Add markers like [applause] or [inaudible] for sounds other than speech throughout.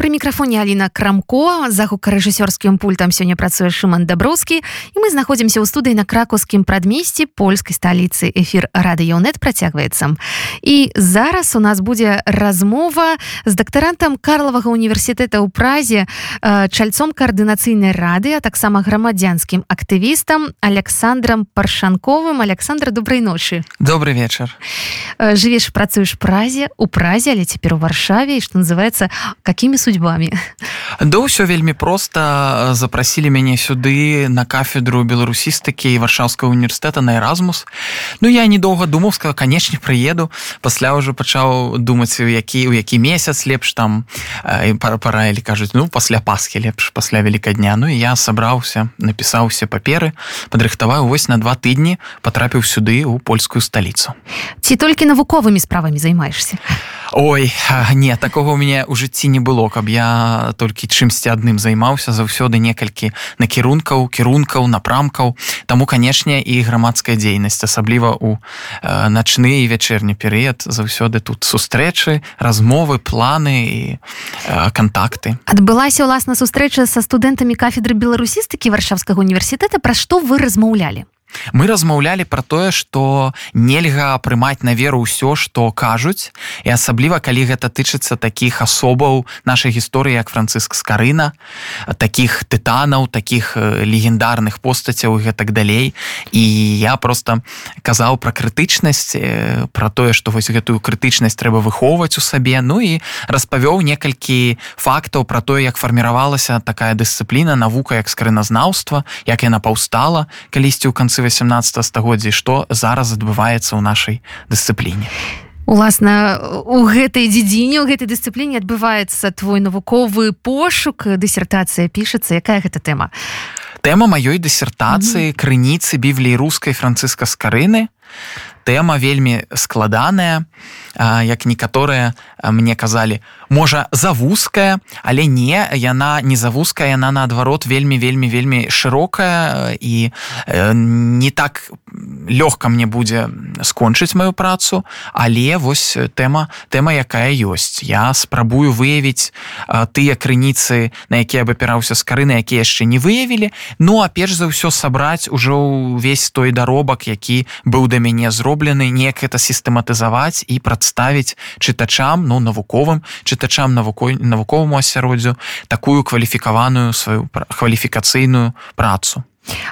Пры мікрафоне Аліна Крамко за гукарэжысёрскім пультам сёння працуе Шман Даброўскі і мы знаходзімся ў студыі на кракаўскім прадмесці польскай сталіцы эфір радыёнет працягваецца. І зараз у нас будзе размова з дактарантам Карлавага універсітэта ў празе чальцом каардынацыйнай рады, а таксама грамадзянскім актывістам Александром паршанковым Александр добрай ночы. Добрый вечар. Жывеш працуеш празе у празе, але цяпер у варшаве, што называется какими судьбами судьбами. Да ўсё вельмі просто запросілі мяне сюды на кафедру беларусістыкі і варшаўскага універсітэта на эразмус. Ну я недоўга думаў сказал канечне прыеду пасля ўжо пачаў думаць у які у які месяц лепш там пара пара или кажуць ну пасля пасхи лепш пасля вяліка дня Ну я сабраўся напісаўся паперы падрыхтаваў вось на два тыдні потрапіў сюды у польскую сталіцу. Ці толькі навуковымі справамі займаешься Ой не такого у мяне ў жыцці не было каб я толькі чымсьці адным займаўся заўсёды некалькі накірункаў кірункаў напрамкаў. Таму канешне і грамадская дзейнасць асабліва у э, начны і вячэрні перыяд заўсёды тут сустрэчы размовы планы і э, контакты адбылася ўласна сустрэча са студэнтамі кафедры беларусістыкі варшавскага універсітэта. Пра што вы размаўлялі мы размаўлялі про тое что нельга прымаць на веру ўсё что кажуць і асабліва калі гэта тычыцца таких асобаў нашай гісторыі як францыск скарына таких тытанаў таких э, легендарных постацяў гэтак далей. І я просто казаў про крытычнасць э, про тое что вось гэтую крытычнасць трэба выхоўваць у сабе. Ну і распавёў некалькі фактаў про тое як фарміравалася такая дысцыпліна навука як скрыназнаўства як яна паўстала калісьці ў канцы 18 стагоддзя што зараз адбываецца ў нашай дысцыпліне? Уласна у гэтай дзедзіне у гэтай дысцыпліне адбываецца твой навуковы пошук дысертацыя пішацца. Якая гэта тэма? Тэма маёй дысертацыі mm -hmm. крыніцы бібліі рускай францыска скарыны тэма вельмі складаная як некаторыя мне казалі можа завузкая але не яна не завузкая яна наадварот вельмі вельмі вельмі шырокая і не так лёгка мне будзе скончыць маю працу але вось тэма тэма якая ёсць. Я спрабую выявіць тыя крыніцы на якія абапіраўся з карыны якія яшчэ не выявілі. Ну а перш за ўсё сабраць ужо ўвесь той даробак які быў да мяне зроблены неяк это сістэматызаваць і прадставіць чытачам ну навуковым чытачам навукой навуковаму асяроддзю такую кваліфікаваную сваю кваліфікацыйную працу.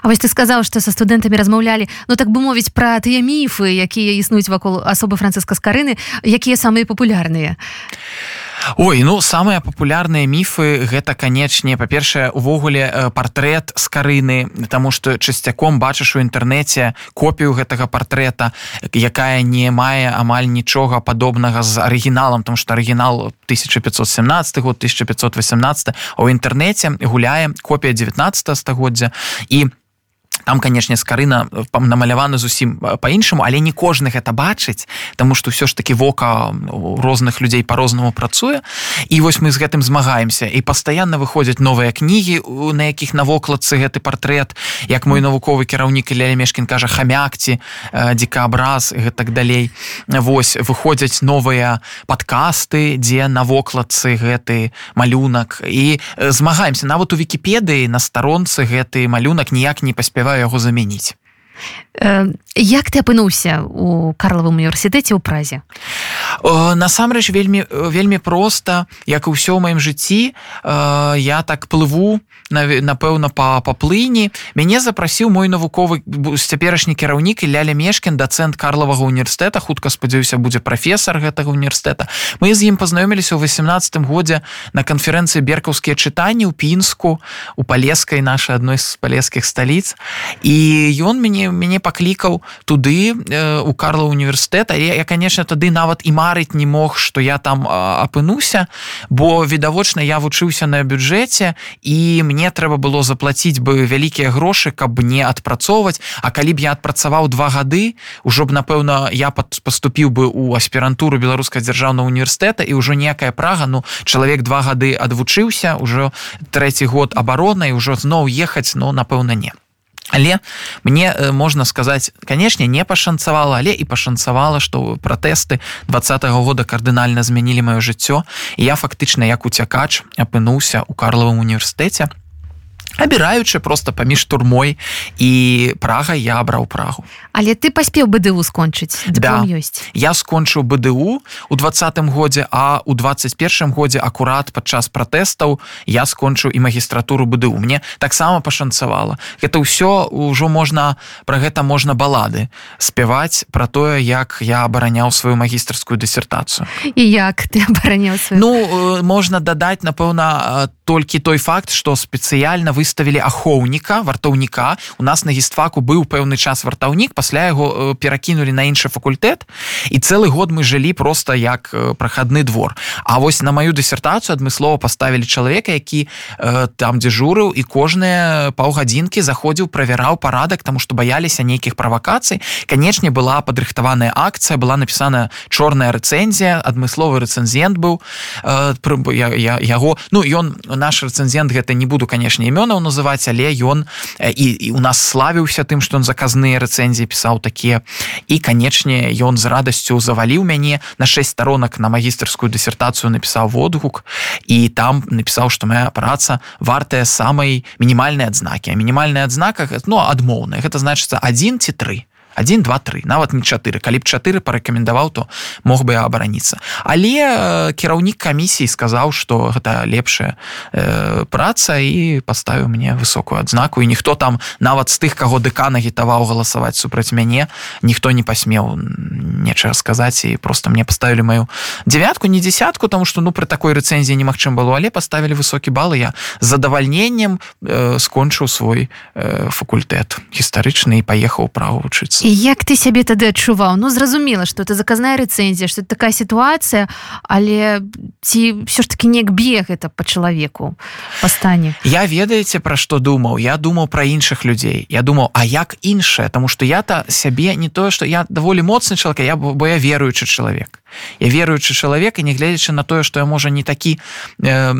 А вось ты сказаў што са студэнтамі размаўлялі. Ну так бы мовіць пра тыя міфы якія існуюць вакол асобы францыска скарыны якія самыя папулярныя Ой ну самыя папулярныя міфы гэта канечне па-першае увогуле э, партрэт з карыны Таму што часцяком бачыш у інтэрнэце копію гэтага партрэта якая не мае амаль нічога падобнага з арыгіналам там што арыгінал 1517 год 1518 у інтэрнэце гуляе копія 19 стагоддзя. І там канешне скарына э, намаляваны зусім э, по-іншаму але не кожны гэта бачыць тому что ўсё ж таки вока розных людзей по-рознаму працуе. І вось мы з гэтым змагаемся. І пастаянна выходзяць новыя кнігі на якіх на вокладцы гэты партрэт як мой навуковы кіраўнік ля мешкін кажа хамякці э, дзікаабраз гэтак далей Вось выходзяць новыя падкасты дзе на вокладцы гэты малюнак. І змагаемся. Нават у вікіпедыі на старонцы гэты малюнак ніяк не паспяваю яго замяніць як ты апынуўся у карлавым універсітэце ў празе? Насамрэч вельмі вельмі проста як і ўсё ў маім жыцці я так плыву напэўна па паплыні мяне запрасіў мой навуковы цяперашні кіраўнік ляля мешкін дацэнт карлавага універсітэта. Хутка спадзяюся будзе прафесор гэтага універсітэта. Мы з ім пазнаёміліся ў 18 годзе на канферэнцыі беркаўскія чытанні ў пінску у палескай нашай адной з палескіх сталіц. І ён мяне мяне мяне паклікаў туды э, у Карла універсітэта. Я, я конечно тады нават і марыць не мог что я там апынуся бо відавочна я вучыўся на бюджэце і мне трэба было заплатіць бы вялікія грошы каб не адпрацоўваць. А калі б я адпрацаваў два гады ужо б напэўна я поступіў бы у аспірантуру беларуска дзяржаўного універсітэта і ўжо некая прага. Ну чалавек два гады адвучыўся ўжо трэці год абаронай ўжо зноў ехаць но напэўна не Але мне э, можна сказаць канешне не пашанцавала але і пашанцавала што пратэсты два -го года кардынальна змянілі маё жыццё. І я фактычна як уцякач апынуўся ў карлавым універсітэце абіраючы просто паміж турмой і прага я абраў прагу. Але ты паспеў бДУ скончыць да. ёсць. Я скончыў бДУ у двадцатым годзе а у 21 годзе акурат падчас пратэстаў я скончыў і магістратуру бДУ. Мне таксама пашанцавала. Это ўсё ўжо можна про гэта можна балады спяваць про тое як я абараняў сваю магістрскую дысертацыю. І як ты абараняў ну э, можна дадаць напэўна толькі той факт что спецыяльна выставілі ахоўніка вартаўніка. У нас на гістфаку быў пэўны час вартаўнік пасля яго э, перакінулі на іншы факультэт. І цэлы год мы жылі просто як э, прахадны двор. А вось на маю дысертацыю адмыслова паставілі чалавека які э, там дзежурыў і кожныя паўгадзінкі заходзіў правяраў парадак тому что баяліся нейкіх правакацый. Канечне была падрыхтаваная акцыя была напісана чорная рэцэнзія адмысловы рэцэнзент быў. Я, я, яго ну ён наш рэцэнзент гэта не буду канешне імёнаў называць але ён і, і у нас славіўся тым што он заказныя рэцэнзіі пісаў такія і канечне ён з радасцю заваліў мяне на 6 сторонок на магістрскую дысертацыю напісаў водгук і там напісаў што моя праца вартая самай мінімальнай адзнакі мінімальная адзнака ну адмоўная гэта значыцца один ці тры 1 два три. Нават не 4 калі б 4 парэкамендаваў то мог бы абараніцца але э, кіраўнік камісіі сказаў что гэта лепшая э, праца і паставіў мне высокую адзнаку і ніхто там нават з тых каго ДК нагітаваў галасаваць супраць мяне ніхто не пасмеў нечага сказаць і просто мне паставілі маю девятку не десятку тому что ну пры такой рэцэнзіі немагчым было. Але паставілі высокі бал я задавальненнем э, скончыў свой э, факультэт гістарычны і паехаў права вучыцца як ты сябе тады адчуваў? Ну зразумела что это заказная рэцэнзія что такая сітуацыя але ці все ж таки неяк бег это по чалавеку па стане? Я ведаеце пра што думаў? Я думаў пра іншых людзей. Я думаў а як іншае тому что я-то сябе не тое что я даволі моцны чалавек я бо я веруючы чалавек я веруючы чалавек і не гледзячы на тое што я можа не такі э,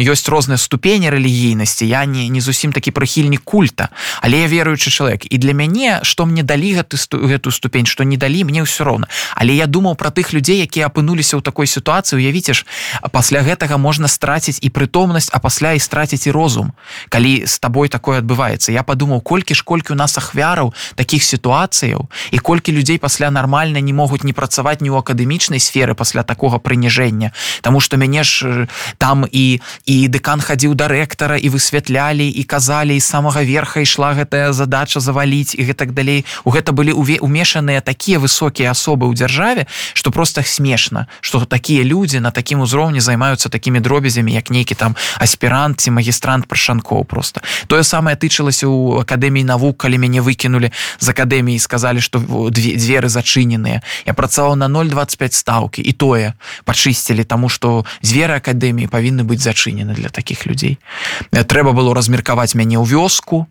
ёсць розныя ступені рэлігійнасці я не не зусім такі прыхільнік культа але я веруючы чалавек і для мяне што мне далі гэты гэтую ступень што не далі мне ўсё роўна але я думаў пра тых людзей якія апынуліся ў такой сітуацыі уявіце ж пасля гэтага можна страціць і прытомнасць а пасля і страціць і розум калі з табой такое адбываецца я падумаў колькі ж колькі у нас ахвяраў таких сітуацыяў і колькі людзей пасля нармальна не могуць не працаваць ні ў акадэмічных акадэмічнай сферы пасля такога прыніжэння Таму что мяне ж там і і дэкан хадзіў да рэктара і высвятлялі і казалі і самага верха ішла гэтая задача заваліць і гэтак далей. У гэта былі умешаныя такія высокія асобы ў дзяржаве что просто смешна что такія людзі на такім узроўні займаюцца такімі дробязямі як нейкі там аспірант ці магістрант прашанкоў просто тое самае тычылася у акадэміі навук калі мяне выкінули з акадэміі сказалі что дзверы зачыненыя я працаваў на 025 ставіць стаўкі і тое пачысцілі таму што зверы акадэміі павінны быць зачынены для такіх людзей трэба было размеркаваць мяне ў вёску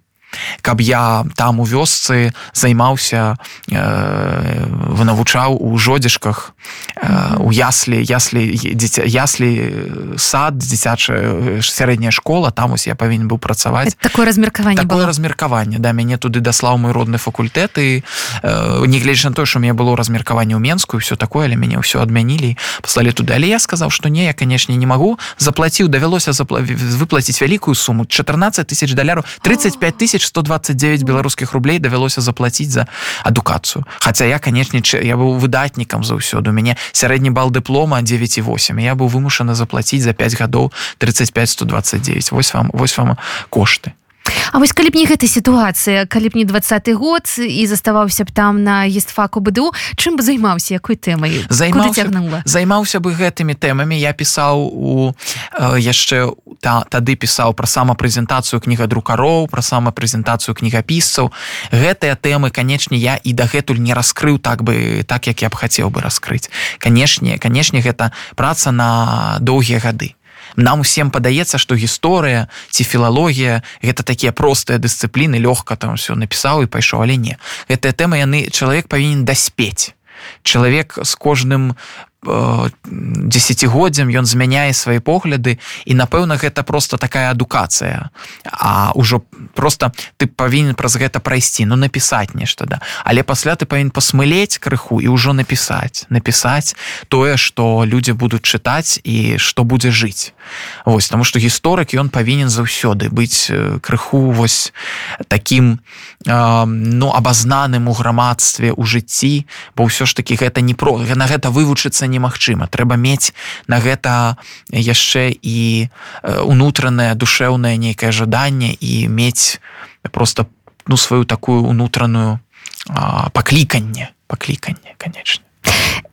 каб я там у вёсцы займаўся э, навучаў у жодзішках э, у яслі яслі дзіця яслі сад дзіцячая сярэдняя школа там ось я павінен быў працаваць. Такое размеркаванне такое размеркаванне да мяне туды даслаў мой родны факультэт і э, негледзяч на то що мне было размеркаванне ў менскую все такое але мяне ўсё адмянілі паслалі туды. Але я сказаў што не я канешне не магу. Заплаціў давялося запла... выплаціць вялікую суму 14 тысяч даляру 35 тысяч 1129 беларускіх рублей давялося заплатіць за адукацыю Хаця я канечне я быў выдатнікам заўсёды у мяне сярэдні бал дыплома 98 я быў вымушаны заплаціць за 5 гадоў 35 129 вось вам вось вам кошты А вось калі б не гэта сітуацыя калі б не двадцаты год і заставаўся б там на естфаку быду чым бы займаўся якой тэмай? Займаўся займаўся бы гэтымі тэмамі. Я пісаў у э, яшчэ та тады пісаў пра самапрэзентацыю кнігадрукароў пра самапрэзентацыю кнігапісцаў. Гэтыя тэмы канечне я і дагэтуль не раскрыў так бы так як я б хацеў бы раскрыць. Канешне канешне гэта праца на доўгія гады нам усім падаецца што гісторыя ці філалогія гэта такія простыя дысцыпліны лёгка там все напісаў і пайшоў але не. Гэтая тэма яны чалавек павінен даспець. Чалавек з кожным десятгоддзям ён змяняе свае погляды і напэўна гэта просто такая адукацыя. А ўжо просто ты павінен праз гэта прайсці ну напісаць нешта да. Але пасля ты павін пасмылець крыху і ўжо напісаць. Напісаць тое что людзі будуць чытаць і што будзе жыць. Вось таму што гісторык ён павінен заўсёды быць крыху вось таким ну абазнаным у грамадстве у жыцці бо ўсё ж таки гэта не про на гэта вывучыцца немагчыма. Трэба мець на гэта яшчэ і унутранае душэўнае нейкае жаданне і мець просто ну сваю такую унутраную пакліканне пакліканне канечне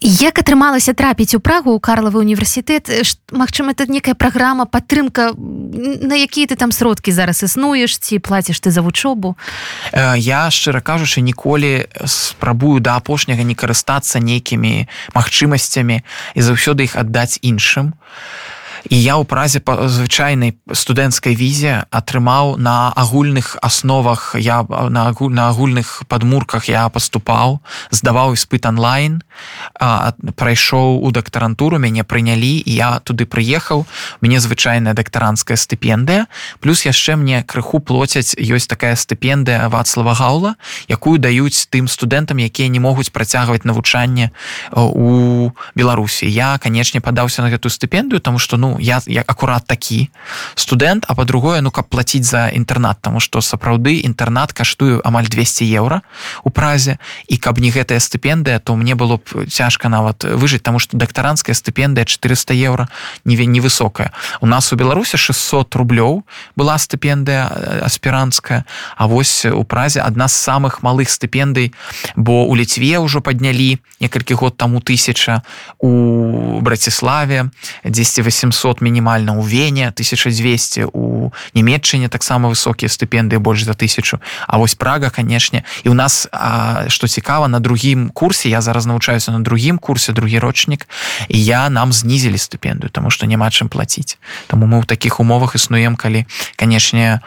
як атрымалася трапіць у прагу у карлавы універсітэт? Мачыма это некая праграма падтрымка на якія ты там сродкі зараз існуеш ці плаціш ты за вучобу? Я шчыра кажучы ніколі спрабую да апошняга не карыстацца нейкімі магчымасцямі і заўсёды іх аддаць іншым. а і я ў празе па звычайнай студэнцкай візе атрымаў на агульных асновах я на агуль на агульных падмурках я паступаў здаваў іспыт онлайн прайшоў у дактарантуру мяне прынялі і я туды прыехаў. Мне звычайная дактаранская стыпендыя плюс яшчэ мне крыху плоцяць ёсць такая стыпендыя вацлава гаула якую даюць тым студэнтам якія не могуць працягваць навучанне у беларусі. Я канечне падаўся на гэтую стыпендыю тому что ну я я акурат такі студэнт а по-другое ну каб платіць за інтэрнат тому что сапраўды інтэрнат каштую амаль 200 еўра у празе. І каб не гэтая стыпендыя то мне было б цяжка нават выжыць тому что дактаранская стыпендыя 400 еўра не невысокая у нас у беларусе 600 рублёў была стыпендыя аспіранская А вось у празе адна з самых малых стыпендый бо у ліцве ўжо паднялі некалькі год таму тысяча у браціславе 10 800 500 мінімальна ў вене 1200 у нямметчыне таксама высокія стыпендыі больш за тысячу. А вось прага канешне і у нас што цікава на другім курсе я зараз навучаюся на другім курсе другі рочнік і я нам знізілі стыпендыю тому что няма чым плаціць Таму мы ў такіх умовах існуем калі канешне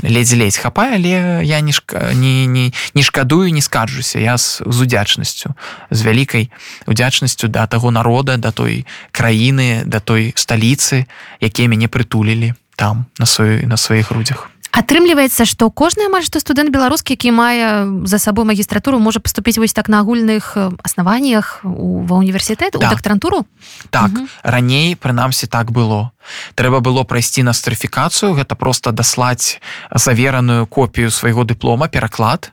ледзь-ледзь хапае але я не не, не, не шкадую не скарджуся я з, з удзячнасцю з вялікай удзячнасцю да таго народа да той краіны да той сталіцы якія мяне прытулілі там на сваёй на сваіх грудзях. Атрымліваецца што кожны амаль што студэнт беларускі які мае за сабой магістратуру можа паступіць вось так на агульных аснаваннях ва універсітэт да. дактарантуру? Так. Угу. раней прынамсі так было. Трэба было прайсці на стрыфікацыю гэта просто даслаць завераную копію свайго дыплома пераклад.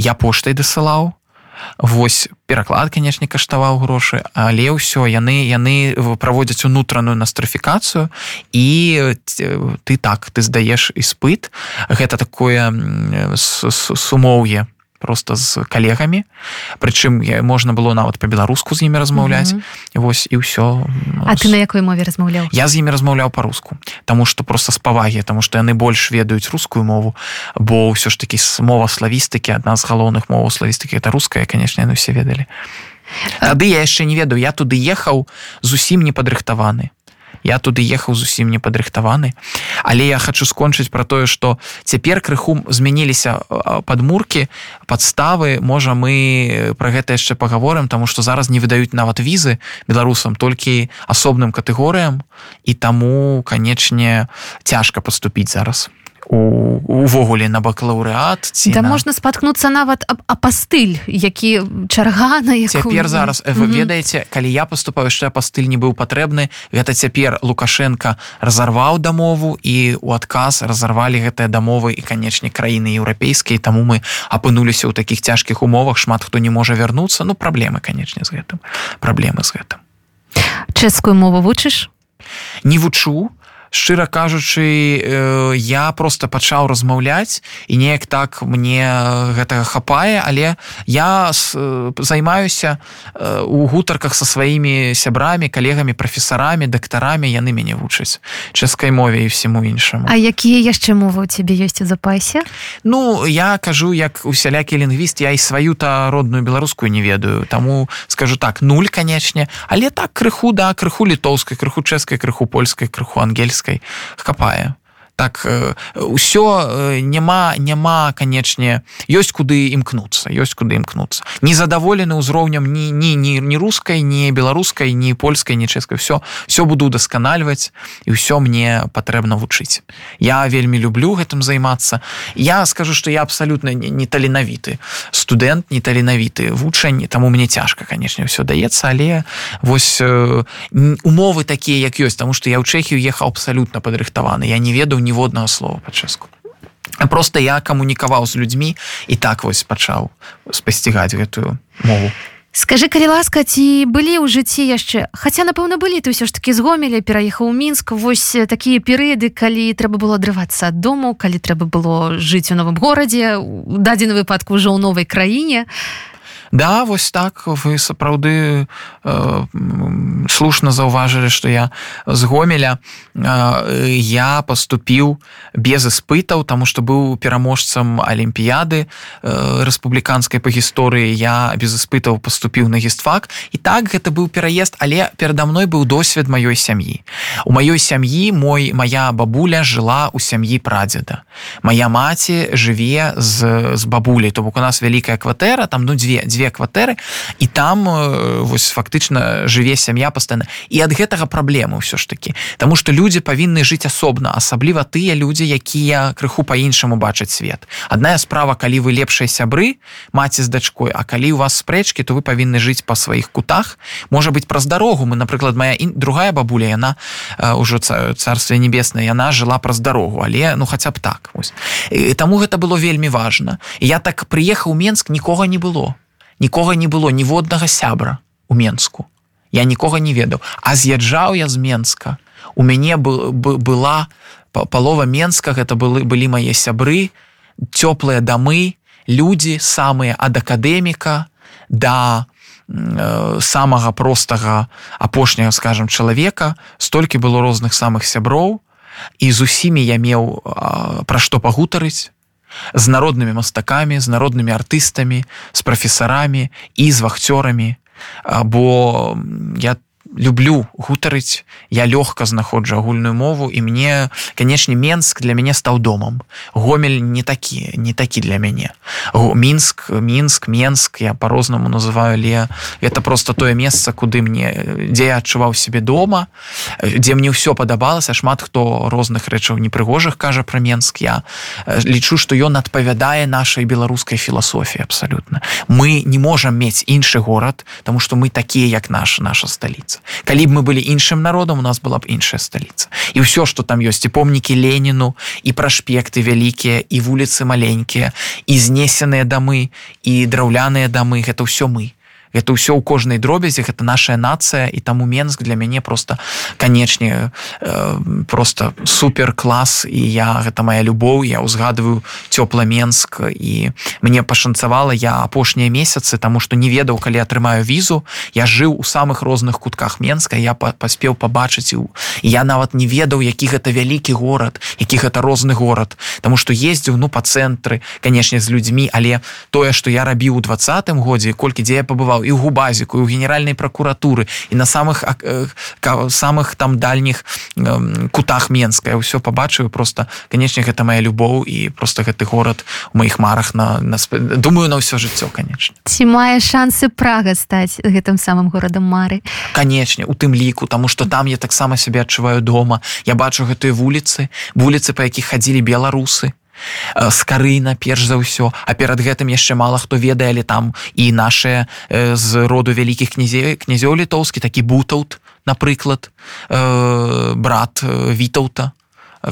Я поштай дасылаў Вось пераклад канешне каштаваў грошы але ўсё яны яны праводзяць унутраную настрафікацыю і ты так ты здаеш іспыт. Гэта такое сумоўе просто з калегамі. Прычым можна было нават по-беларуску з імі размаўляць. Mm -hmm. вось і ўсё. А ты на якой мове размаўляў? Я з імі размаўляў по-руску Таму что просто з павагі тому что яны больш ведаюць рускую мову бо ўсё ж таки мова славістыкі адна з галоўных моваў славістыкі это руская конечно яны все ведалі. Тады я яшчэ не ведаю я туды ехаў зусім не падрыхтаваны я туды ехаў зусім не падрыхтаваны але я хочу скончыць про тое что цяпер крыху змяніліся падмурки подставы можа мы про гэта яшчэ паговорым тому что зараз не выдаюць нават візы беларусам толькі асобным катэгорыям. І таму канечне цяжка поступіць зараз. у увогуле на бакалаўрэат ці да на... можна спаткнуцца нават а пастыль які чарга на цяпер зараз вы ведаеце калі я поступаю яшчэ пастыль не быў патрэбны гэта цяпер лукашенко разарваў дамову і у адказ разарвалі гэтыя дамовы і канечне краіны еўрапейскія таму мы апынуліся ў такіх цяжкіх умовах шмат хто не можа вярнуцца. Ну праблемы канечне з гэтым. Праблемы з гэтым. Чэшскую мову вучыш? Не вучу шчыра кажучы э, я просто пачаў размаўляць і неяк так мне гэтага хапае але я э, займаюся э, у гутарках со сваімі сябрамі калегамі прафесарамі дактарамі яны мяне вучаць чэшскай мове і всему іншаму. А якія яшчэ мовы у цябе ёсць у запасе? Ну я кажу як усялякі лінгвіст я і сваю та родную беларускую не ведаю таму скажу так нуль канечне але так крыху да крыху літоўскай крыху чэшскай крыху польскай крыху ангельскай хапае так ўсё няма няма канечне ёсць куды імкнуцца ёсць куды імкнуцца. Незадаволены ўзроўнем ні ні ні не рускай не беларускай не польскай не чэшскай. Все все буду дасканальваць і ўсё мне патрэбна вучыць. Я вельмі люблю гэтым займацца. Я скажу что я абсалютна не таленавіты студэнт не таленавіты вучань таму мне цяжка канешне все даецца але вось умовы такія як ёсць тому что я ў чэхію ехаў абсалютна падрыхтаваны. Я не ведаў не ніводнага слова па-чэску просто я камунікаваў з людзьмі і так вось пачаў спасцігаць гэтую мову. Скажи калі ласка ці былі ў жыцці яшчэ? Хаця напэўна былі ты ўсё ж таки з гомеля пераехаў у мінск. Вось такія перыяды калі трэба было адрывацца ад дому калі трэба было жыць у новым горадзе у дадзены выпадку ўжо ў новай краіне Да вось так. Вы сапраўды э, слушна заўважылі што я з гомеля. Э, я поступіў без іспытаў тому что быў пераможцам алімпіяды э, рэспубліканскай па гісторыі. Я без іспытаў поступіў на гістфак і так гэта быў пераезд але перада мной быў досвед маёй сям'і. У маёй сям'і мой моя бабуля жыла у сям'і прадзеда. Моя маці жыве з, з бабуляй то бок у нас вялікая кватэра там ну дзве дзве дзве кватэры і там э, вось фактычна жыве сям'я пастаянна і ад гэтага праблемы ўсё ж такі. Таму што людзі павінны жыць асобна асабліва тыя людзі якія крыху по-іншаму бачаць свет. Адная справа калі вы лепшыя сябры маці з дачкой А калі у вас спрэчкі то вы павінны жыць па сваіх кутах. Можа быть праз дарогу мы напрыклад моя і другая бабуля яна ўжо царстве небесна яна жыла праз дарогу але ну хаця б так вось. таму гэта было вельмі важна. Я так прыехаў менск нікога не было нікога не было ніводнага сябра у менску. Я нікога не ведаў. А з'язджаў я з менска. У мяне был была палова менска гэта былы былі мае сябры цёплыя дамы людзі самыя ад акадэміка да э, самага простага апошняга скажем чалавека. Столькі было розных самых сяброў. І з усімі я меў пра што пагутарыць з народнымі мастакамі з народнымі артыстамі з прафесарамі і з вахцёрамі. Бо я люблю гутарыць я лёгка знаходжу агульную мову і мне канешне менск для мяне стаў домам. Гомель не такі не такі для мяне. Мінск мінск менск я по-рознаму называю але это просто тое месца куды мне дзе я адчуваў себе дома дзе мне ўсё падабалася. Шмат хто розных рэчаў непрыгожых кажа про менск. Я лічу что ён адпавядае нашай беларускай філасофіі абсалютна. Мы не можам мець іншы горад тому что мы такія як наша наша сталіца калі б мы былі іншым народам у нас была б іншая сталіца і ўсё что там ёсць і помнікі леніну і праспекты вялікія і вуліцы маленькія і знесеныя дамы і драўляныя дамы гэта ўсё мы это ўсё ў кожнай дробязі гэта наша нацыя і таму менск для мяне просто канечне э, просто супер клас і я гэта моя любоў я ўзгадываю цёпла менск. І мне пашанцавала я апошнія месяцы тому что не ведаў калі атрымаю візу я жыў у самых розных кутках менска я паспеў пабачыць у я нават не ведаў які гэта вялікі горад які гэта розны горад. Тому что ездзіў ну по цэнтры канешне з людзьмі але тое что я рабіў у двадцатым годзе колькі дзе я пабываў і ў губазіку і ў генеральнай пракуратуры і на самых самых там дальніх кутах менская ўсё побачыў просто канечне гэта моя любоў і просто гэты горад у маіх марах на нас думаю на ўсё жыццё конечно. Ці мае шансы прага стаць гэтым самым горадам мары? Канечне у тым ліку тому что там я таксама сябе адчуваю дома. Я бачу гэтыя вуліцы вуліцы па якіх хадзілі беларусы скарына перш за ўсё. А перад гэтым яшчэ мала хто ведае там і наши з роду вялікіх князей князёў літоўскі такі бутаут напрыклад брат вітаўта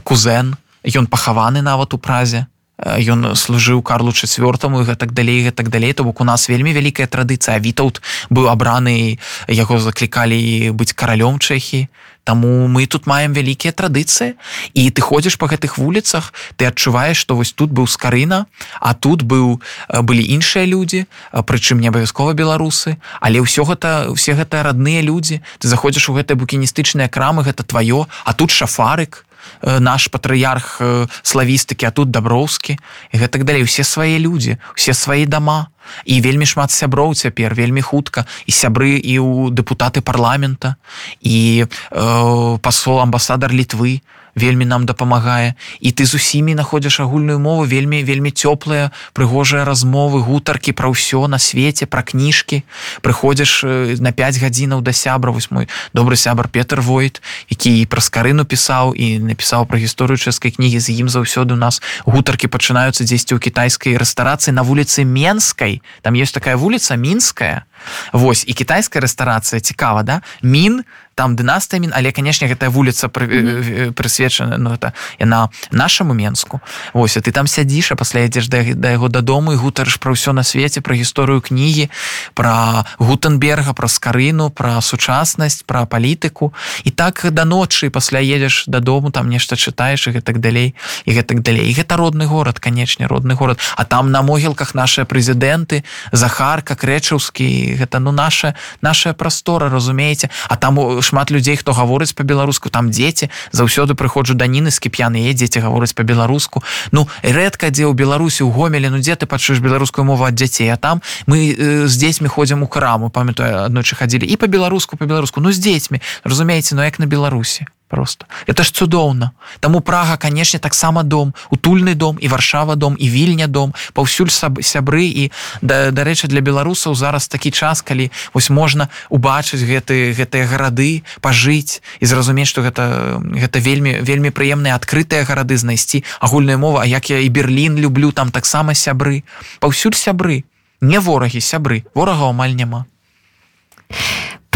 кузен ён пахаваны нават у празе ён служыў карлу четвертому гэтак далей гэтак далей. То бок у нас вельмі вялікая традыцыя. Вітаут быў абраны яго заклікалі быць каралём чэхі. Таму мы тут маем вялікія традыцыі. І ты ходзіш по гэтых вуліцах ты адчуваеш што вось тут быў скарына а тут быў былі іншыя людзі прычым не абавязкова беларусы. Але ўсё гэта все гэта родныя людзі. Ты заходзіш у гэтыя букіністычныя крамы гэта тваё а тут шафарык. Э, наш патрыярх э, славістыкі а тут даброўскі і гэтак далей усе свае людзі усе свае дома. І вельмі шмат сяброў цяпер вельмі хутка. І сябры і ў дэпутаты парламента і э, пасол амбасадар літвы вельмі нам дапамагае. І ты з усімі находзіш агульную мову вельмі вельмі цёплыя прыгожыя размовы гутаркі пра ўсё на свеце пра кніжкі. Прыходзіш на 5 гадзінаў да сябра вось мой добры сябар Петр войт які пра скарыну пісаў і напісаў пра гісторыю чэшскай кнігі. З ім заўсёды у нас гутаркі пачынаюцца дзесьці ў кітайскай рэстарацыі на вуліцы менскай. Там есть такая вуліца мінская. Вось і кітайская рэстарацыя цікава да? Мін там дынастыя мін але канешне гэтая вуліца прысвечана ну это яна нашаму менску. Вось ты там сядзіш а пасля ідзеш да, да яго дадому і гутарыш пра ўсё на свеце пра гісторыю кнігі пра гутенберга пра скарыну пра сучаснасць пра палітыку. І так да ночы пасля едзеш дадому там нешта чытаеш і гэтак далей і гэтак далей. І гэта родны горад канечне родны горад. А там на могілках нашыя прэзідэнты захарка крэчаўскі гэта ну наша наша прастора разумееце. А там у шмат людзей хто гаворыць по-беларуску там дзеці заўсёды прыходжу даніны скіп'яныя дзеці гавораць по-беларуску ну рэдка дзе ў беларусі у гомелі ну дзе ты пачуеш беларускую мову ад дзяцей а там мы э, з дзецьмі ходзім у краму памятаю аднойчы хадзілі і по-беларуску по-беларуску ну з дзецьмі разумееце ну як на беларусі просто. Это ж цудоўна. Таму прага канешне таксама дом. Утульны дом і варшава дом і вільня дом. Паўсюль сябры і дарэчы для беларусаў зараз такі час калі вось можна убачыць гэты гэтыя гарады пажыць і зразумець што гэта гэта вельмі вельмі прыемныя адкрытыя гарады знайсці агульная мова як я і Берлін люблю там таксама сябры. Паўсюль сябры не ворагі сябры ворага амаль няма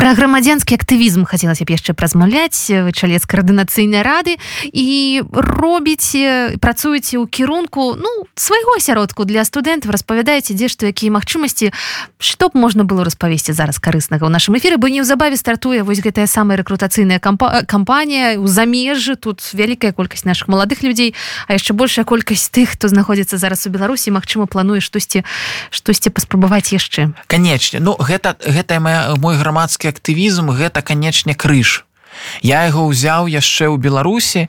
Пра грамадзянскі актывізм хацелася б яшчэ празмаўляць. Чалец каардынацыйнай рады. І робіце працуеце ў кірунку ну свайго асяродку для студэнтаў. Распавядаеце дзе што якія магчымасці што б можна было распавесці зараз карыснага ў нашым эфіры бо неўзабаве стартуе вось гэтая самая рэкрутацыйная кампанія. Ў замежжы тут вялікая колькасць наших маладых людзей а яшчэ большая колькасць тых хто знаходзіцца зараз у беларусі. Мачыма плануе штосьці штосьці паспрабаваць яшчэ. Канечне. Ну гэта гэтая моя мой грамадскі актывізм гэта канечне крыж Я яго ўзяў яшчэ ў Беларусі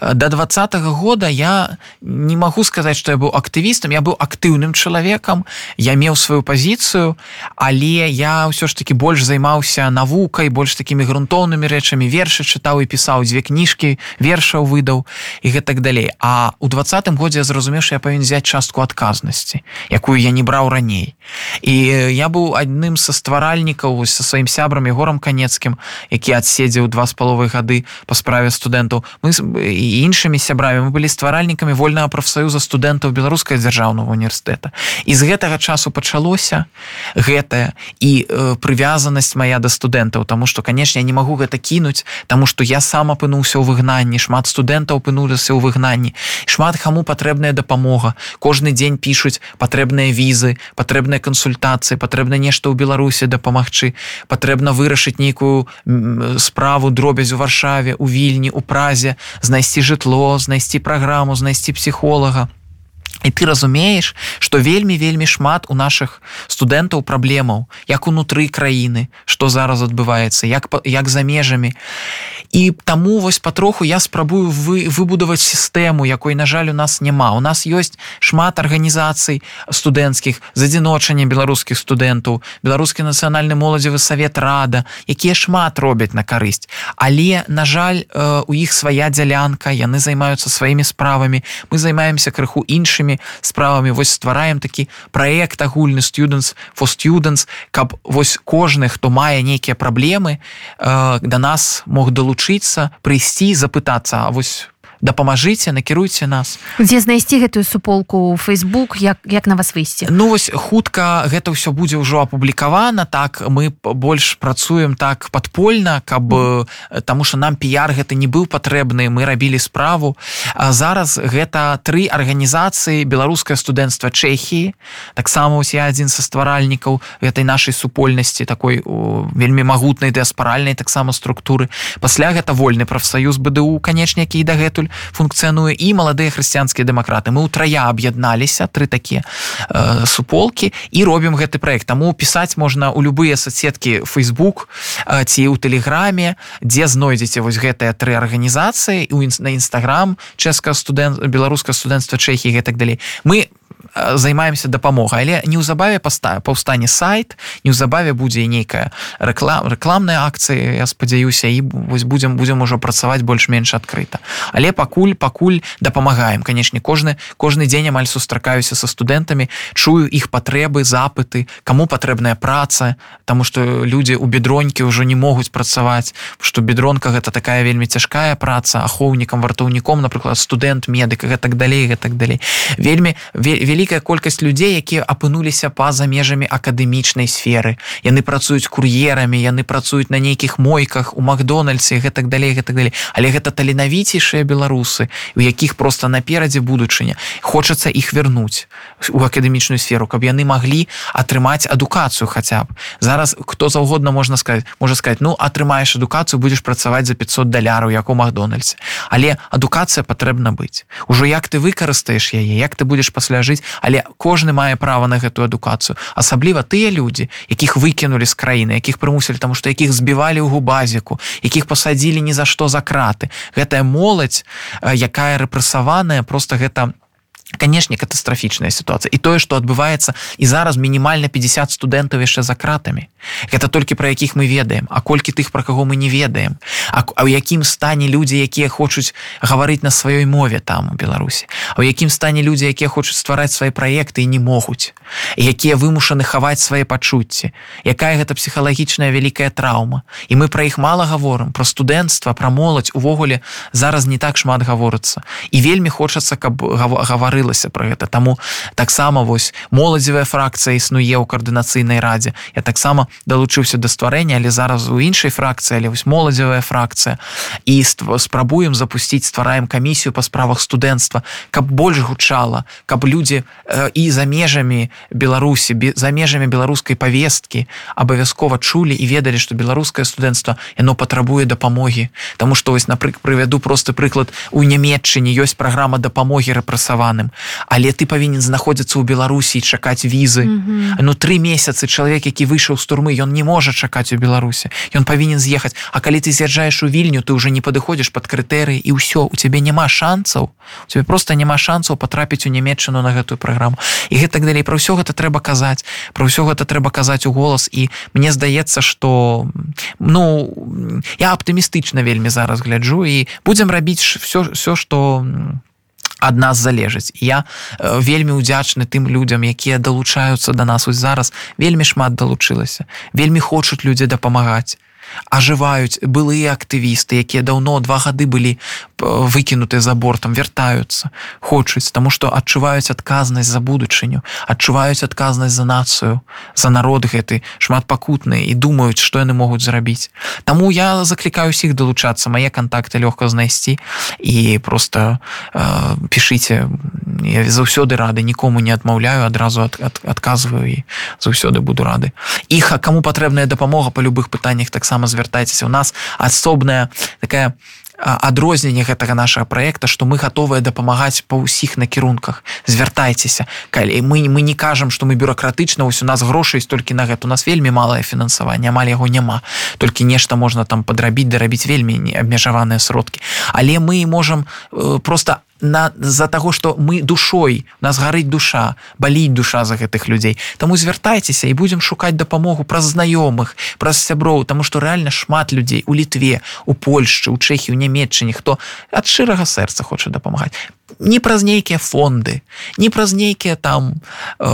да двадцатого года я не магу сказаць, што я быў актывістам, я быў актыўным чалавекам, я меў сваю пазіцыю, але я ўсё ж таки больш займаўся навукай, больш такімі грунтоўнымі рэчамі вершы чытаў і пісаў дзве кніжкі, вершаў выдаў і гэтак далей. А у двадцатым годзе я зразумеў, што я павін взять частку адказнасці, якую я не браў раней. І я быў адным са стваральнікаў са сваім сябрам і горам канецкім, які адседзеў два з паловай гады па справе студэнтаў мы і іншымі сябрамі. Мы былі стваральнікамі вольнага прафсаюза студэнтаў беларускай дзяржаўнага універсітэта. І з гэтага часу пачалося гэтая і э, прывязанасць моя да студэнтаў. Тому что канешне не магу гэта кінуць тому что я сам апынуўся ў выгнанні. Шмат студэнтаў апынуліся ў выгнанні. Шмат каму патрэбная дапамога. Кожны дзень пишутць патрэбныя візы патрэбныя кансультацыі патрэбна нешта ў беларусі дапамагчы патрэбна вырашыць нейкую справу справу дробязь у варшаве у вільні у празе знайсці жытло знайсці праграму знайсці псіхолага. І ты разумееш што вельмі вельмі шмат у наших студэнтаў праблемаў як унутры краіны что зараз адбываецца як як за межамі. і таму вось патроху я спрабую вы выбудаваць сістэму якой на жаль у нас няма. У нас ёсць шмат арганізацый студэнцкіх з адзіночання беларускіх студэнтаў беларускі нацыянальны моладзевы савет рада якія шмат робяць на карысць. Але на жаль э, у іх свая дзялянка яны займаюцца сваімі справамі мы займаемся крыху іншымі справамі. Вось ствараем такі праект агульны students for students каб вось кожны хто мае нейкія праблемы э, да нас мог далучыцца прыйсці запытацца А вось дапамажыце накіруйце нас. Дзе знайсці гэтую суполку Facebook як як на вас выйсці? Ну вось хутка гэта ўсё будзе ўжо апублікавана так мы больш працуем так падпольна каб mm. таму что нам піяр гэта не быў патрэбны мы рабілі справу. А зараз гэта тры арганізацыі беларускае студэнцтва Чэхіі таксама я адзін са стваральнікаў гэтай нашай супольнасці такой о, вельмі магутнай дыаспаральнай таксама структуры. Пасля гэта вольны прафсаюз БДУ канечне які дагэтуль функцыянуе і маладыя хрысціянскія дэмакраты мы ўтрая аб'ядналіся тры такія э, суполкі і робім гэты проект таму пісаць можна у любыя соцсеткі Facebook э, ці ў тэлеграме дзе знойдзеце вось гэтыя тры арганізацыі на нстаграм чэшска студэнт беларуска студэнцтва Чэхі гэтак далей мы займаемся дапамогай але неўзабаве паста паўстане сайт неўзабаве будзе нейкая рэклам рэкламная акцыя я спадзяюся і вось будзем будзем ужо працаваць больш-менш адкрыта. Але пакуль пакуль дапамагаем. Канешне кожны кожны дзень амаль сустракаюся са студэнтамі чую іх патрэбы запыты кому патрэбная праца Таму што людзі у бедронькі ўжо не могуць працаваць што бедронка гэта такая вельмі цяжкая праца ахоўнікам вартаўніком напрыклад студэнт медыка гэтак далей гэтак далей. Вельмі вельмі вялікая колькасць людзей якія апынуліся па-за межамі акадэмічнай сферы. Яны працуюць кур'ерамі яны працуюць на нейкіх мойках у макдональдсе гэтак далей гэтак далей. Але гэта таленавіцейшыя беларусы у якіх просто наперадзе будучыня. Хочацца іх вярнуць у акадэмічную сферу каб яны маглі атрымаць адукацыю хаця б. Зараз хто заўгодна можна сказать можа сказать ну атрымаеш адукацыю будзеш працаваць за 500 даляраў як у макдональдсе але адукацыя патрэбна быць. Ужо як ты выкарыстаеш яе як ты будешь пасля жыць але кожны мае права на гэтую адукацыю. Асабліва тыя людзі якіх выкінулі з краіны якіх прымусілі таму што якіх збівалі ў губазіку якіх пасадзілі ні за што за краты. Гэтая моладзь якая рэпрэсаваная просто гэта не канешне катастрафічная сітуацыя і тое што адбываецца і зараз мінімальна 50 студэнтаў яшчэ за кратамі гэта толькі пра якіх мы ведаем. А колькі тых пра каго мы не ведаем. А ў якім стане людзі якія хочуць гаварыць на сваёй мове там у беларусі? А ў якім стане людзі якія хочуць ствараць свае праекты і не могуць? Якія вымушаны хаваць свае пачуцці? Якая гэта псіхалагічная вялікая траўма? І мы пра іх мала гаворым. Про студэнцтва пра моладзь. Увогуле зараз не так шмат гаворыцца. І вельмі хочацца каб гавары гаварылася про гэта. Таму таксама вось моладзевая фракцыя існуе ў каардынацыйнай радзе. Я таксама далучыўся да стварэння але зараз у іншай фракцыі але вось моладзевая фракцыя. І спрабуем запусціць ствараем камісію па справах студэнцтва каб больш гучала каб людзі э, і за межамі беларусі за межамі беларускай павесткі абавязкова чулі і ведалі што беларускае студэнцтва яно патрабуе дапамогі. Таму што вось напрык прывяду просты прыклад. У нямметчыне ёсць праграма дапамогі але ты павінен знаходзіцца ў беларусі чакаць візы. Mm -hmm. ну тры месяцы чалавек які выйшаў з турмы ён не можа чакаць у беларусе ён павінен з'ехаць. А калі ты з'язджаеш у вільню ты уже не падыходзіш под крытэрыі і ўсё у цябе няма шансаў тебе просто няма шансаў потрапіць у нямметчыну на гэтую праграму. І гэтак далей. Про ўсё гэта трэба казаць. Про ўсё гэта трэба казаць у голас. І мне здаецца что ну я аптымістычна вельмі зараз гляджу. І будзем рабіць все все что ад нас залежыць. Я э, вельмі удзячны тым людзям якія далучаюцца да нас. Ось зараз вельмі шмат далучылася. Вельмі хочуць людзі дапамагаць ажываюць былыя актывісты якія даўно два гады былі э, выкінуты за бортам вяртаюцца хочуць таму што адчуваюць адказнасць за будучыню адчуваюць адказнасць за нацыю за народ гэты шмат пакутныя і думаюць што яны могуць зрабіць. Таму я заклікаю усіх далучацца мае кантакты лёгка знайсці і просто э, пішыце. Я заўсёды рады нікому не адмаўляю адразу ад, ад, адказваю і заўсёды буду рады. Іх а каму патрэбная дапамога па любых пытаннях таксама таксама звяртайцеся у нас асобная такая адрозненне гэтага нашага проекта что мы готовыя дапамагаць па ўсіх накірунках. Звяртайцеся. Калі мы мы не кажам что мы бюрократычна ось у нас грошай столькі на гэта. У нас вельмі малае фінансаванне амаль яго няма. Толькі нешта можна там падрабіць дарабіць вельмі не абмежаваныя сродкі. Але мы можем э, просто на з-за таго што мы душой нас гарыць душа баліць душа за гэтых людзей. Таму звяртайцеся і будзем шукаць дапамогу праз знаёмых праз сяброў тому што рэальна шмат людзей у літве у Польшчы у чэхі у нямметчыне хто ад шчырага сэрца хоча дапамагаць. Не праз нейкія фонды не праз нейкія там э,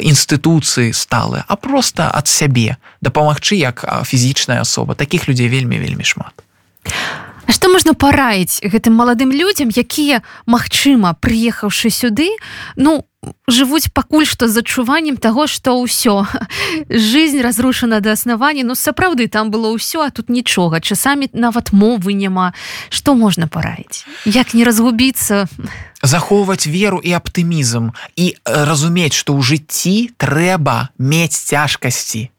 інстытуцыі сталы а просто ад сябе. Дапамагчы як фізічная асоба. Таких людзей вельмі вельмі шмат. а что можна параіць гэтым маладым людзям якія магчыма прыехаўшы сюды ну жывуць пакуль што з адчуваннем таго што ўсё жизнь разрушана да аснавання ну сапраўды там было ўсё а тут нічога часамі нават мовы няма. Што можна параіць? Як не разгубіцца? Захоўваць веру і аптымізм і разумець што ў жыцці трэба мець цяжкасці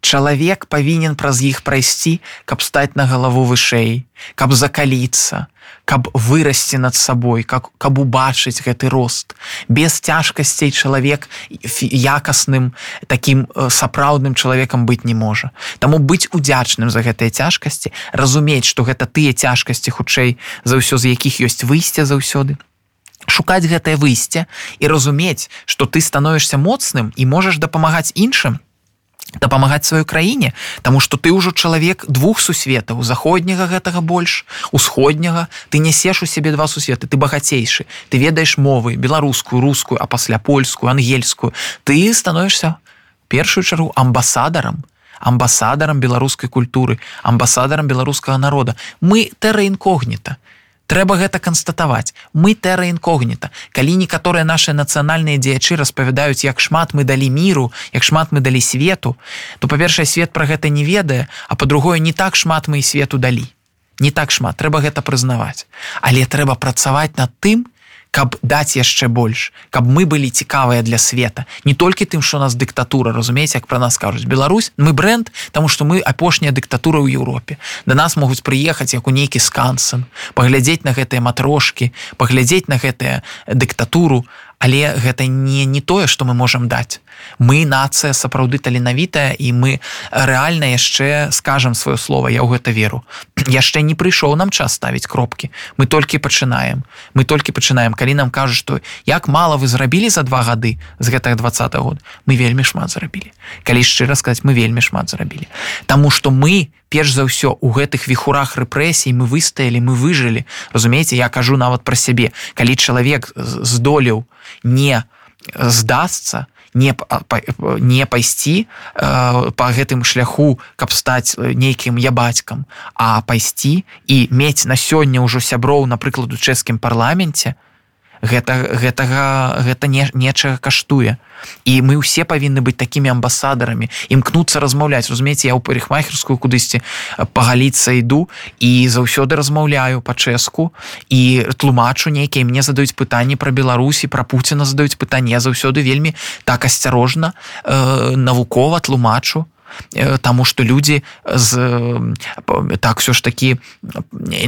чалавек павінен праз іх прайсці каб стаць на галаву вышэй каб закаліцца каб вырасці над сабой как каб убачыць гэты рост. Без цяжкасцей чалавек якасным таким э, сапраўдным чалавекам быць не можа. Таму быць удзячным за гэтыя цяжкасці разумець што гэта тыя цяжкасці хутчэй за ўсё з якіх ёсць выйсце заўсёды. Шукаць гэтае выйсце і разумець што ты становішся моцным і можаш дапамагаць іншым дапамагаць сваёй краіне Таму что ты ўжо чалавек двух сусветаў заходняга гэтага больш усходняга. Ты нясеш у сябе два сусветы ты багацейшы ты ведаеш мовы беларускую рускую а пасля польскую ангельскую. Ты становішся першую чаргу амбасадарам амбасадарам беларускай культуры амбасадарам беларускага народа. Мы тэра інкогніта трэба гэта канстатаваць. Мы тэра інкогніта. Калі некаторыя наши нацыянальныя дзеячы распавядаюць як шмат мы далі міру як шмат мы далі свету то па-першае свет пра гэта не ведае а по-другое не так шмат мы свету далі. Не так шмат. Трэба гэта прызнаваць. Але трэба працаваць над тым каб даць яшчэ больш каб мы былі цікавыя для света. Не толькі тым что нас дыктатура разумееце як про нас кажуць. Беларусь мы бренд тому что мы апошняя дыктатура ў Еўропе. Да нас могуць прыехаць як у нейкі скансен паглядзець на гэтыя матрошки паглядзець на гэтыя дыктатуру але гэта не не тое что мы можемм даць. Мы нацыя сапраўды таленавітая і мы рэальна яшчэ скажем сваё слово я ў гэта веру. [clears throat] Яшчэ не прыйшоў нам час ставіць кропкі. Мы толькі пачынаем. Мы толькі пачынаем. Калі нам кажуць што як мала вы зрабілі за два гады з гэтага два год мы вельмі шмат зрабілі. Калі шчыра сказаць мы вельмі шмат зрабілі. Таму что мы перш за ўсё у гэтых віхурах рэпрэсій мы выстаялі мы выжылі. Разумееце я кажу нават пра сябе. Калі чалавек здолеў не здасца не не пайсці э, по гэтым шляху каб стаць нейкім я бацькам а пайсці і мець на сёння ўжо сяброў напрыклад у чэшскім парламенце гэта гэтага гэта не нечага каштуе. І мы ўсе павінны быць такімі амбасадарамі імкнуцца размаўляць. Разумееце я ў парикмахерскую кудысьці пагаліцца іду і заўсёды размаўляю па-чэску і тлумачу нейкія. Мне задаюць пытанні пра беларусі пра пуціна задаюць пытанне заўсёды вельмі так асцярожна э, навукова тлумачу. Э, Таму што людзі з так все ж такі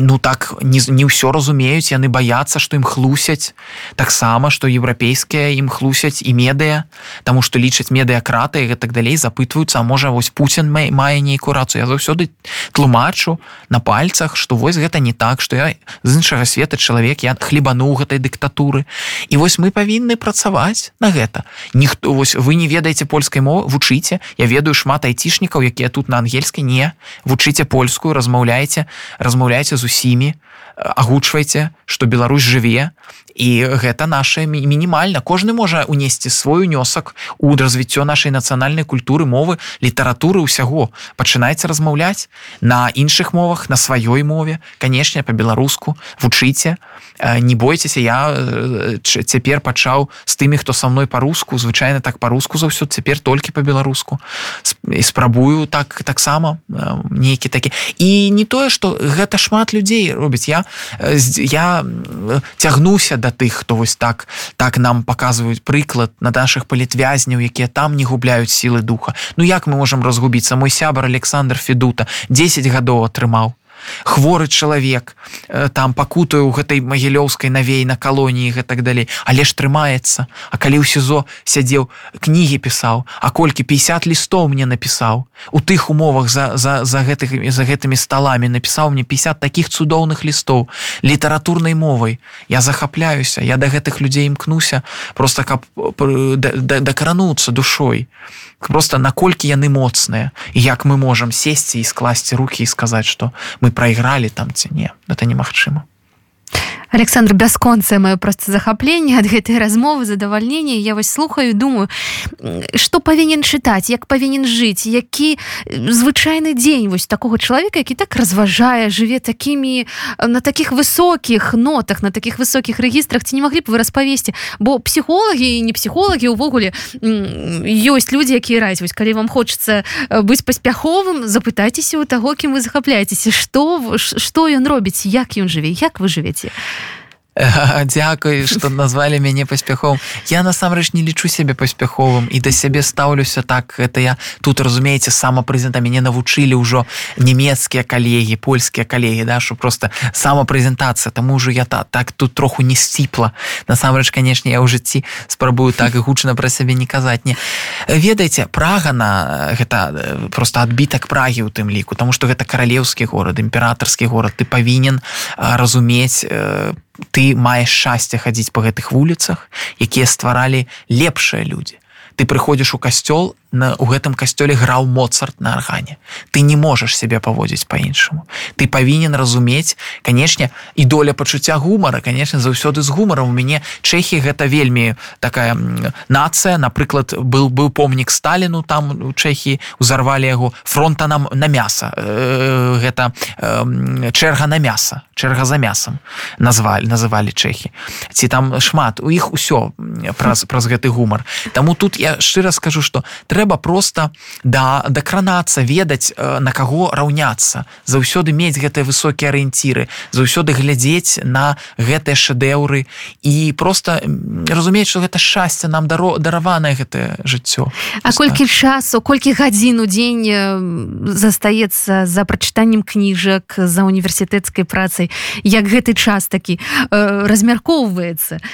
ну так не, не ўсё разумеюць яны баяцца што ім хлусяць таксама што еўрапейскія ім хлусяць і медыя Таму што лічаць медыакраты і так далей запытваюцца можа вось Пуін мае нейкую рацыю я заўсёды тлумачу на пальцах што вось гэта не так што я з іншага света чалавек я хлебануў гэтай дыктатуры і вось мы павінны працаваць на гэта ніхто вось вы не ведаеце польскай мовы вучыце я ведаю шмат айцішнікаў якія тут на ангельскай не. Вучыце польскую размаўляеце размаўляйце з усімі агучвайце што Беларусь жыве. І гэта наше мінімальна. Кожны можа унесці свой унёсак у развіццё нашай нацыянальнай культуры мовы літаратуры ўсяго пачынайце размаўляць на іншых мовах на сваёй мове канешне по-беларуску вучыце не бойцеся я цяпер пачаў з тымі хто са мной па-руску звычайна так па-руску заўсё цяпер толькі по-беларуску і спрабую так таксама нейкі такі. І не тое что гэта шмат людзей робіць. Я я цягнуся да тых хто вось так так нам показваюць прыклад на наших палітвязняў якія там не губляюць сілы духа. Ну як мы можемм разгубіцца? Мой сябар Александр федута 10 гадоў атрымаў хворы чалавек э, там пакутаю у гэтай магілёўскай навей на калоніі гэтак далей. Але ж трымаецца. А калі ў сізо сядзеў кнігі пісаў а колькі 50 лістоў мне напісаў у тых умовах за за за гэтых за гэтымі сталамі напісаў мне 50 таких цудоўных лістоў літаратурнай мовай. Я захапляюся я да гэтых людзей імкнуся просто каб дакрануцца душой. Просто наколькі яны моцныя як мы можемм сесці і скласці руки і сказаць что мы прайгралі там ці не это немагчыма александр бясконцае маё просто захапленне ад гэтай размовы задавальнення я вось слухаю думаю что павінен чытаць як павінен жыць які звычайны дзень вось такого чалавека які так разважае жыве такімі на таких высокіх нотах на таких высокіх рэгістрах ці не маглі б вы распавесці? Бо псіхолагі не псіхолагі увогуле ёсць людзі якія раць вось калі вам хочется быць паспяховым запытайцеся у таго кім вы захапляецеся. Что что ён робіць? Як ён жыве? Як вы жывеце [laughs] Дякую что назвали мяне паспяхом я насамрэч не лічу сябе паспяховым і да сябе стаўлюся так. Это я тут разумееце самапрэзента мяне навучылі ўжо нямецкія калегі польскія калегі да що просто самапрэзентацыя таму ўжо я та так тут троху не сціпла насамрэч канешне я ў жыцці спрабую так гучна пра сябе не казаць не ведаеце прага на гэта просто адбітак прагі у тым ліку тому что гэта каралеўскі горад імператарскі горад. Ты павінен разумець по ты маеш шчасце хадзіць по гэтых вуліцах якія стваралі лепшыя людзі. Ты прыходзіш у касцёл на у гэтым касцёле граў моцарт на аргане. Ты не можаш сябе паводзіць по-іншаму ты павінен разумець канешне і доля пачуцця гумара конечно заўсёды з гумаром у мяне чэхі гэта вельмі такая нацыя. Напрыклад был быў помнік сталіну там у чэхі узарвалі яго. Фронта нам на мяса. Э, гэта э, чэрга на мяса. Чэрга за мясам назвалі называлі чэхі. Ці там шмат. У іх усё праз праз гэты гумар. Таму тут я шчыра скажу что трэба трэба просто да дакранацца ведаць э, на каго раўняцца. Заўсёды мець гэтыя высокія арыенціры заўсёды глядзець на гэтыя шэдэўры і просто разумець что гэта шчасце нам даро дараванае гэтае жыццё. А колькі часу колькі гадзін у дзень застаецца за прачытаннем кніжак за універсітэцкай працай? Як гэты час такі э, размяркоўваецца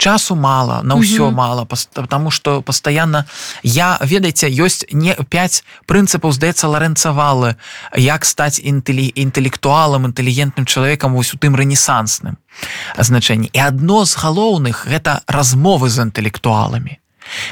часу мало на ўсё угу. мало потому что постоянно я ведаеце ёсць не 5 прынцыпаў здаецца ларэнцавалы як стаць інтэлі інтэлектуалам інтэлігентным чалавекам вось у тым рэнесансным значэнні і адно з галоўных гэта размовы з інтэлектуаламі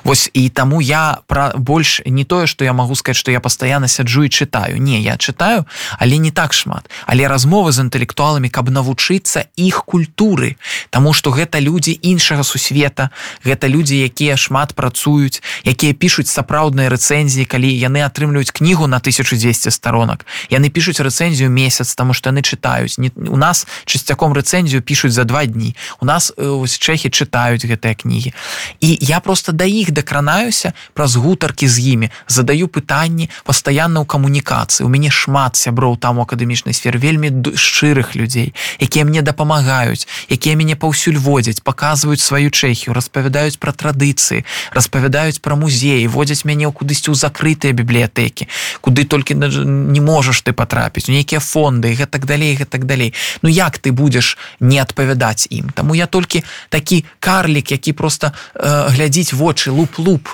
Вось і таму я пра больш не тое што я магу сказаць што я пастаянна сяджу і чытаю. Не я чытаю але не так шмат. Але размовы з інтэлектуаламі каб навучыцца іх культуры. Таму што гэта людзі іншага сусвета гэта людзі якія шмат працуюць якія пішуць сапраўдныя рэцэнзіі калі яны атрымліваюць кнігу на 1200 сторонок яны пішуць рэцэнзію месяц таму што яны чытаюць. Не у нас часцяком рэцэнзію пішуць за два дні. У нас ось чэхі чытаюць гэтыя кнігі. І я просто да іх дакранаюся праз гутаркі з імі задаю пытанні пастаянна ў камунікацыі у мяне шмат сяброў там у акадэмічнай сфер вельмі шчырых людзей якія мне дапамагаюць якія мяне паўсюль водзяць паказваюць сваю чэхію распавядаюць пра традыцыі распавядаюць пра музеі водзяць мяне ў кудысьці ў закрытыя бібліятэкі куды толькі не можаш ты патрапіць у нейкія фонды гэтак далей гэтак далей Ну як ты будзеш не адпавядаць ім Таму я толькі такі карлік які просто э, глядзіць вочы вочы луп-луп.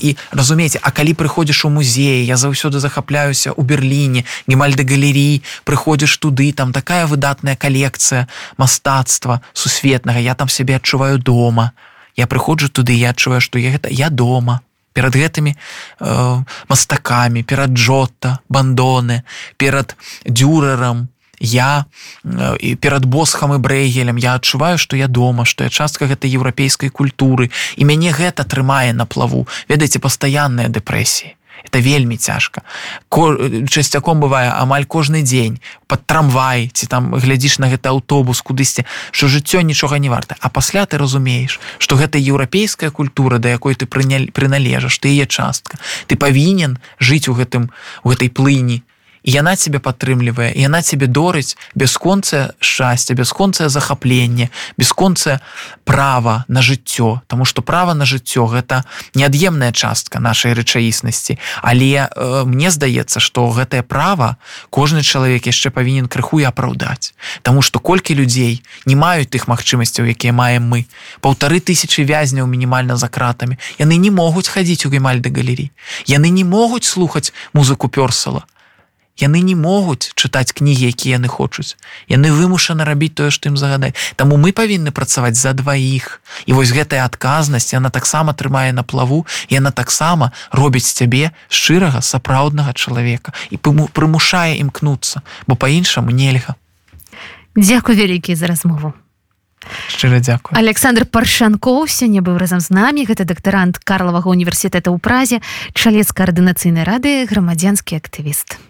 І разумееце А калі прыходзіш у музеі я заўсёды захапляюся у Берліне гемальды галерей прыходзіш туды там такая выдатная калекцыя мастацтва сусветнага я там сябе адчуваю дома. Я прыходжу туды я адчуваю што я гэта я дома перад гэтымі э, мастакамі перад джота бандоны перад дюрерам я і э, перад босхам і брэйгелем я адчуваю што я дома што я частка гэтай еўрапейскай культуры і мяне гэта трымае на плаву. Ведаеце пастаянныя дэпрэсіі. Это вельмі цяжка. Часцяком бывае амаль кожны дзень под трамвай ці там глядзіш на гэты аўтобус кудысьці що жыццё нічога не варта. А пасля ты разумееш что гэта еўрапейская культура да якой ты прыняль прыналежаш ты яе частка. Ты павінен жыць у гэтым у гэтай плыні яна цябе падтрымлівае яна цябе дорыць бясконцае шчасце бясконцае захапленне бясконцае права на жыццё. Таму што права на жыццё гэта неад'емная частка нашай рэчаіснасці але э, мне здаецца што гэтае права кожны чалавек яшчэ павінен крыху і апраўдаць. Таму што колькі людзей не маюць тых магчымасцяў якія маем мы. Паўтары тысячи вязняў мінімальна за кратамі. Яны не могуць хадзіць у гемальды галерей яны не могуць слухаць музыку пёрсала яны не могуць чытаць кнігі якія яны хочуць. Яны вымушаны рабіць тое што ім загадаць Таму мы павінны працаваць за дваіх. І вось гэтая адказнасць яна таксама трымае на плаву яна таксама робіць цябе шчырага сапраўднага чалавека і прымушае імкнуцца бо по-іншаму нельга. Дзякуй вялікі за размову. Шчыра дзякую. Александр паршанкоў сёння быў разам з намі. Гэта дактарант карлавага універсітэта ў празе чалец каардынацыйнай рады грамадзянскі актывіст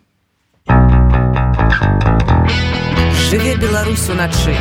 жыве беларус уначы